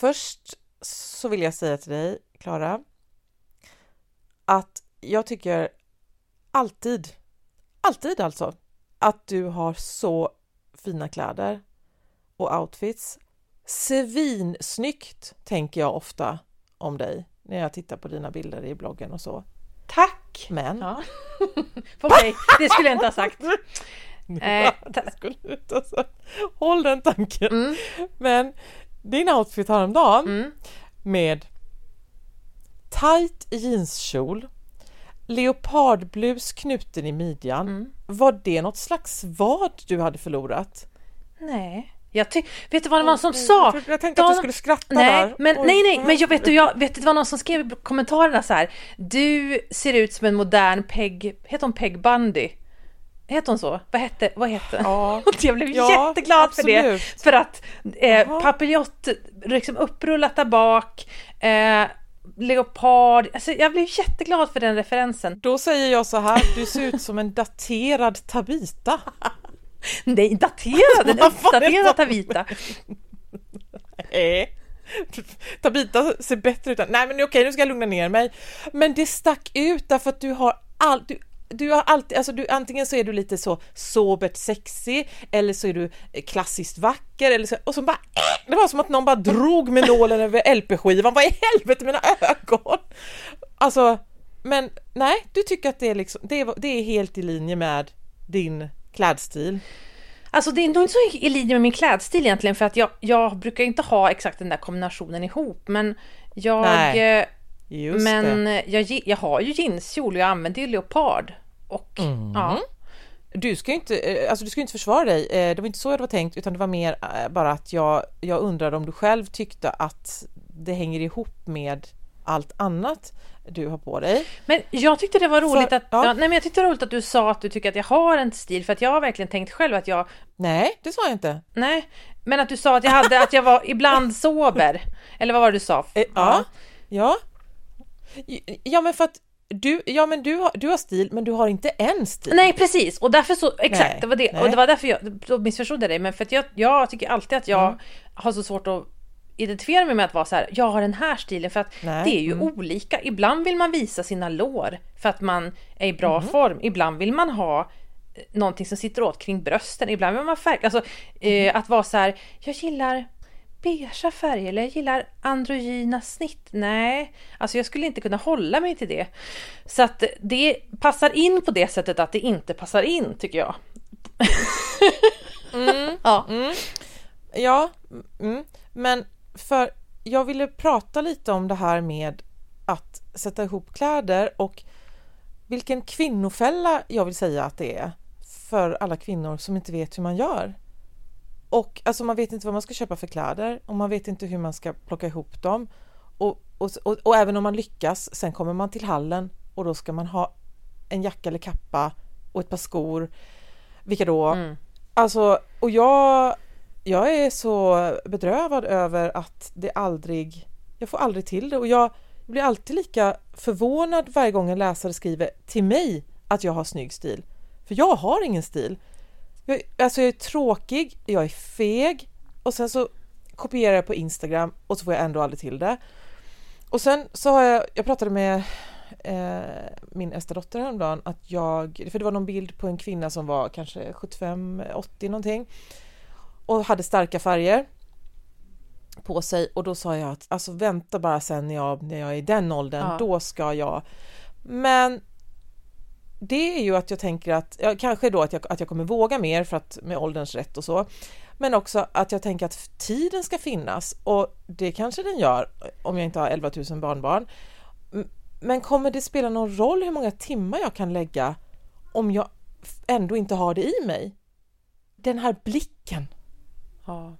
först så vill jag säga till dig, Klara, att jag tycker alltid, alltid alltså, att du har så fina kläder och outfits. Svinsnyggt tänker jag ofta om dig när jag tittar på dina bilder i bloggen och så. Tack! Men... Ja. Okej, det skulle jag inte ha sagt. Eh, skulle inte ha sagt. Håll den tanken. Mm. Men din outfit häromdagen mm. med tight jeanskjol, leopardblus knuten i midjan. Mm. Var det något slags vad du hade förlorat? Nej. Jag vet du vad det var någon som sa? Jag tänkte att du skulle skratta nej, där. Men, nej, nej, men jag vet du, jag vet det var någon som skrev i kommentarerna så här. Du ser ut som en modern Peg, heter hon Peg Bundy? Heter hon så? Vad hette, vad hette? Ja. jag blev ja, jätteglad absolut. för det. För att eh, papillott liksom upprullat där bak. Eh, leopard. Alltså, jag blev jätteglad för den referensen. Då säger jag så här, du ser ut som en daterad Tabita. Nej, daterad, en uppdaterad Tabita. Nej. Tabita ser bättre ut. Nej men okej, nu ska jag lugna ner mig. Men det stack ut därför att du har all, du, du har alltid, alltså du, antingen så är du lite så sobert sexig eller så är du klassiskt vacker eller så, och så bara, det var som att någon bara drog med nålen över LP-skivan, vad i helvete mina ögon? Alltså, men nej, du tycker att det är liksom, det är, det är helt i linje med din klädstil. Alltså det är nog inte så i linje med min klädstil egentligen för att jag, jag brukar inte ha exakt den där kombinationen ihop men jag Nej. Just men. Jag, jag har ju jeanskjol och jag använder ju leopard. Och mm. ja. Du ska ju inte, eh, alltså du ska inte försvara dig, eh, det var inte så det var tänkt utan det var mer eh, bara att jag, jag undrade om du själv tyckte att det hänger ihop med allt annat du har på dig. Men jag tyckte det var roligt för, att, ja. Ja, nej men jag tyckte det var roligt att du sa att du tycker att jag har en stil för att jag har verkligen tänkt själv att jag Nej, det sa jag inte. Nej, men att du sa att jag hade, att jag var ibland sober. Eller vad var det du sa? ja. ja. Ja, Ja men för att du, ja men du har, du har stil men du har inte en stil. Nej precis och därför så, exakt nej, det var det. Nej. Och det var därför jag, då missförstod jag dig men för att jag, jag tycker alltid att jag mm. har så svårt att identifiera mig med att vara så här, jag har den här stilen för att nej. det är ju mm. olika. Ibland vill man visa sina lår för att man är i bra mm. form. Ibland vill man ha eh, någonting som sitter åt kring brösten. Ibland vill man färga, alltså eh, mm. att vara så här, jag gillar beigea färger eller jag gillar androgyna snitt. Nej, alltså jag skulle inte kunna hålla mig till det. Så att det passar in på det sättet att det inte passar in tycker jag. mm, ja. Mm. Ja, mm. men för jag ville prata lite om det här med att sätta ihop kläder och vilken kvinnofälla jag vill säga att det är för alla kvinnor som inte vet hur man gör. Och alltså man vet inte vad man ska köpa för kläder och man vet inte hur man ska plocka ihop dem. Och, och, och, och, även om man lyckas, sen kommer man till hallen och då ska man ha en jacka eller kappa och ett par skor. Vilka då? Mm. Alltså, och jag, jag är så bedrövad över att det aldrig, jag får aldrig till det och jag blir alltid lika förvånad varje gång en läsare skriver till mig att jag har snygg stil. För jag har ingen stil. Jag, alltså jag är tråkig, jag är feg och sen så kopierar jag på Instagram och så får jag ändå aldrig till det. Och sen så har jag, jag pratade med eh, min äldsta dotter häromdagen att jag, för det var någon bild på en kvinna som var kanske 75-80 någonting och hade starka färger på sig och då sa jag att alltså vänta bara sen när jag, när jag är i den åldern, ja. då ska jag. Men det är ju att jag tänker att, ja, kanske då att jag, att jag kommer våga mer för att med ålderns rätt och så, men också att jag tänker att tiden ska finnas och det kanske den gör om jag inte har 11 000 barnbarn. Men kommer det spela någon roll hur många timmar jag kan lägga om jag ändå inte har det i mig? Den här blicken. Ja.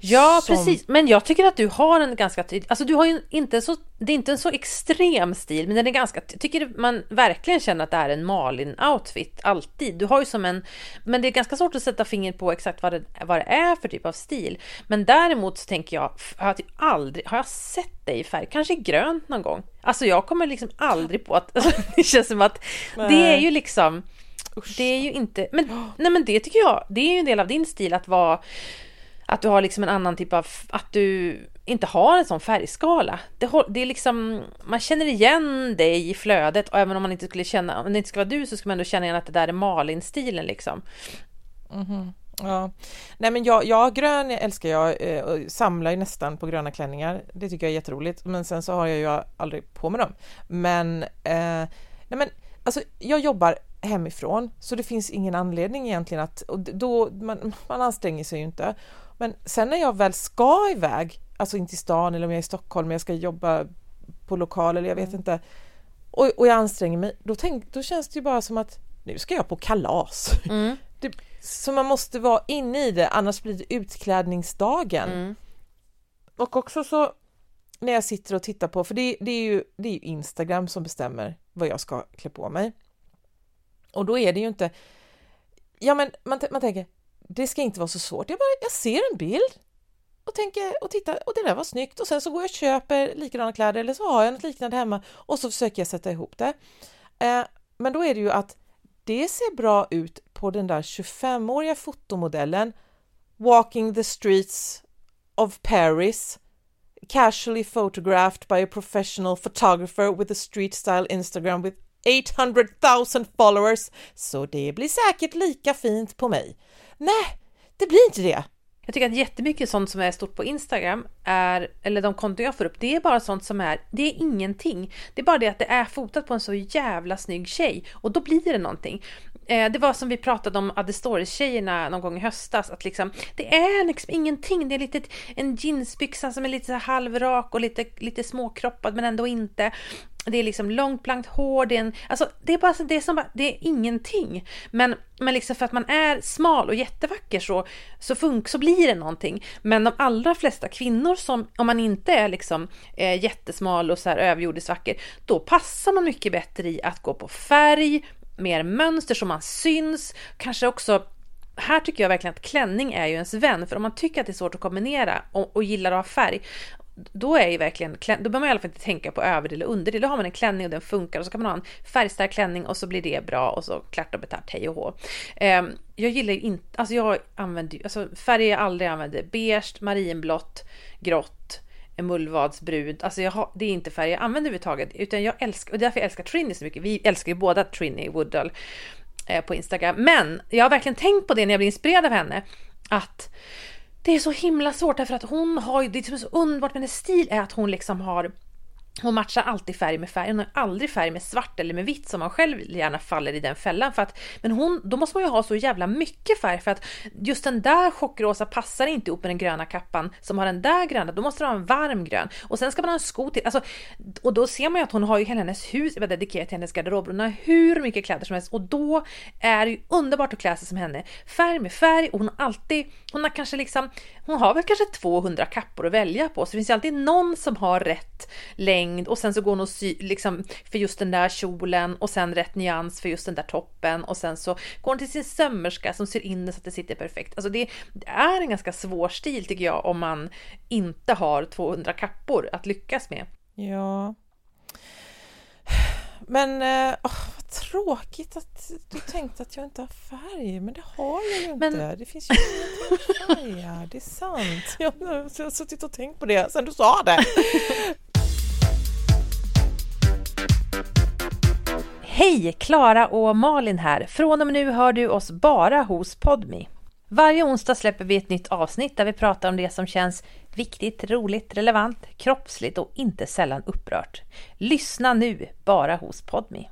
Ja, som... precis. Men jag tycker att du har en ganska tydlig, alltså du har ju inte så, det är inte en så extrem stil, men den är ganska, tycker man verkligen känner att det är en Malin-outfit, alltid. Du har ju som en, men det är ganska svårt att sätta fingret på exakt vad det, vad det är för typ av stil. Men däremot så tänker jag, har jag typ aldrig, har jag sett dig i färg, kanske grönt någon gång? Alltså jag kommer liksom aldrig på att, alltså, det känns som att nej. det är ju liksom, Usch. det är ju inte, men, nej men det tycker jag, det är ju en del av din stil att vara att du har liksom en annan typ av, att du inte har en sån färgskala. Det, det är liksom, man känner igen dig i flödet och även om man inte skulle känna, om det inte ska vara du så ska man ändå känna igen att det där är Malin-stilen liksom. Mm -hmm. Ja, nej men jag, jag grön älskar jag eh, och samlar ju nästan på gröna klänningar. Det tycker jag är jätteroligt, men sen så har jag ju aldrig på mig dem. Men, eh, nej men alltså jag jobbar hemifrån så det finns ingen anledning egentligen att, och då, man, man anstränger sig ju inte. Men sen när jag väl ska iväg, alltså in till stan eller om jag är i Stockholm, jag ska jobba på lokal eller jag vet mm. inte, och, och jag anstränger mig, då, tänk, då känns det ju bara som att nu ska jag på kalas. Mm. Det, så man måste vara inne i det, annars blir det utklädningsdagen. Mm. Och också så när jag sitter och tittar på, för det, det, är ju, det är ju Instagram som bestämmer vad jag ska klä på mig. Och då är det ju inte, ja men man, man tänker, det ska inte vara så svårt. Jag, bara, jag ser en bild och tänker och tittar och det där var snyggt och sen så går jag och köper likadana kläder eller så har jag något liknande hemma och så försöker jag sätta ihop det. Eh, men då är det ju att det ser bra ut på den där 25-åriga fotomodellen Walking the streets of Paris casually photographed by a professional photographer with a street style Instagram with 800 000 followers. Så det blir säkert lika fint på mig. Nej, det blir inte det. Jag tycker att jättemycket sånt som är stort på Instagram är, eller de konton jag får upp, det är bara sånt som är, det är ingenting. Det är bara det att det är fotat på en så jävla snygg tjej och då blir det någonting. Eh, det var som vi pratade om Adestoris-tjejerna någon gång i höstas, att liksom, det är liksom ingenting. Det är lite, en jeansbyxa som är lite så halvrak och lite, lite småkroppad men ändå inte. Det är liksom långt blankt hår, det är, en, alltså, det är bara det är, som, det är ingenting. Men, men liksom för att man är smal och jättevacker så, så, fun- så blir det någonting. Men de allra flesta kvinnor som, om man inte är liksom eh, jättesmal och så här överjordiskt vacker, då passar man mycket bättre i att gå på färg, mer mönster så man syns, kanske också här tycker jag verkligen att klänning är ju ens vän, för om man tycker att det är svårt att kombinera och, och gillar att ha färg, då är ju verkligen, då behöver man i alla fall inte tänka på överdel och underdel. Då har man en klänning och den funkar och så kan man ha en färgstark klänning och så blir det bra och så klart och betart, hej och hå. Um, jag gillar inte, alltså jag använder alltså färger jag aldrig använder, beige, marinblått, grått, mullvadsbrud, alltså jag har, det är inte färger jag använder överhuvudtaget, utan jag älskar, och därför jag älskar Trinny så mycket. Vi älskar ju båda Trinny Woodall eh, på Instagram. Men jag har verkligen tänkt på det när jag blir inspirerad av henne, att det är så himla svårt därför att hon har ju, det som är så underbart med hennes stil är att hon liksom har hon matchar alltid färg med färg, hon har aldrig färg med svart eller med vitt som man själv gärna faller i den fällan. För att, men hon, då måste man ju ha så jävla mycket färg för att just den där chockrosa passar inte ihop med den gröna kappan som har den där gröna. Då måste du ha en varm grön och sen ska man ha en sko till. Alltså, och då ser man ju att hon har ju hela hennes hus dedikerat till hennes garderob. Hon har hur mycket kläder som helst och då är det ju underbart att klä sig som henne. Färg med färg och hon har alltid, hon har kanske liksom, hon har väl kanske 200 kappor att välja på så det finns ju alltid någon som har rätt längd längd och sen så går hon och sy liksom för just den där kjolen och sen rätt nyans för just den där toppen och sen så går hon till sin sömmerska som syr in det så att det sitter perfekt. Alltså det, det är en ganska svår stil tycker jag om man inte har 200 kappor att lyckas med. Ja. Men oh, vad tråkigt att du tänkte att jag inte har färg, men det har jag ju inte. Men... Det finns ju ingenting att färga, det är sant. Jag har suttit och tänkt på det sen du sa det. Hej! Klara och Malin här. Från och med nu hör du oss bara hos Podmi. Varje onsdag släpper vi ett nytt avsnitt där vi pratar om det som känns viktigt, roligt, relevant, kroppsligt och inte sällan upprört. Lyssna nu bara hos Podmi.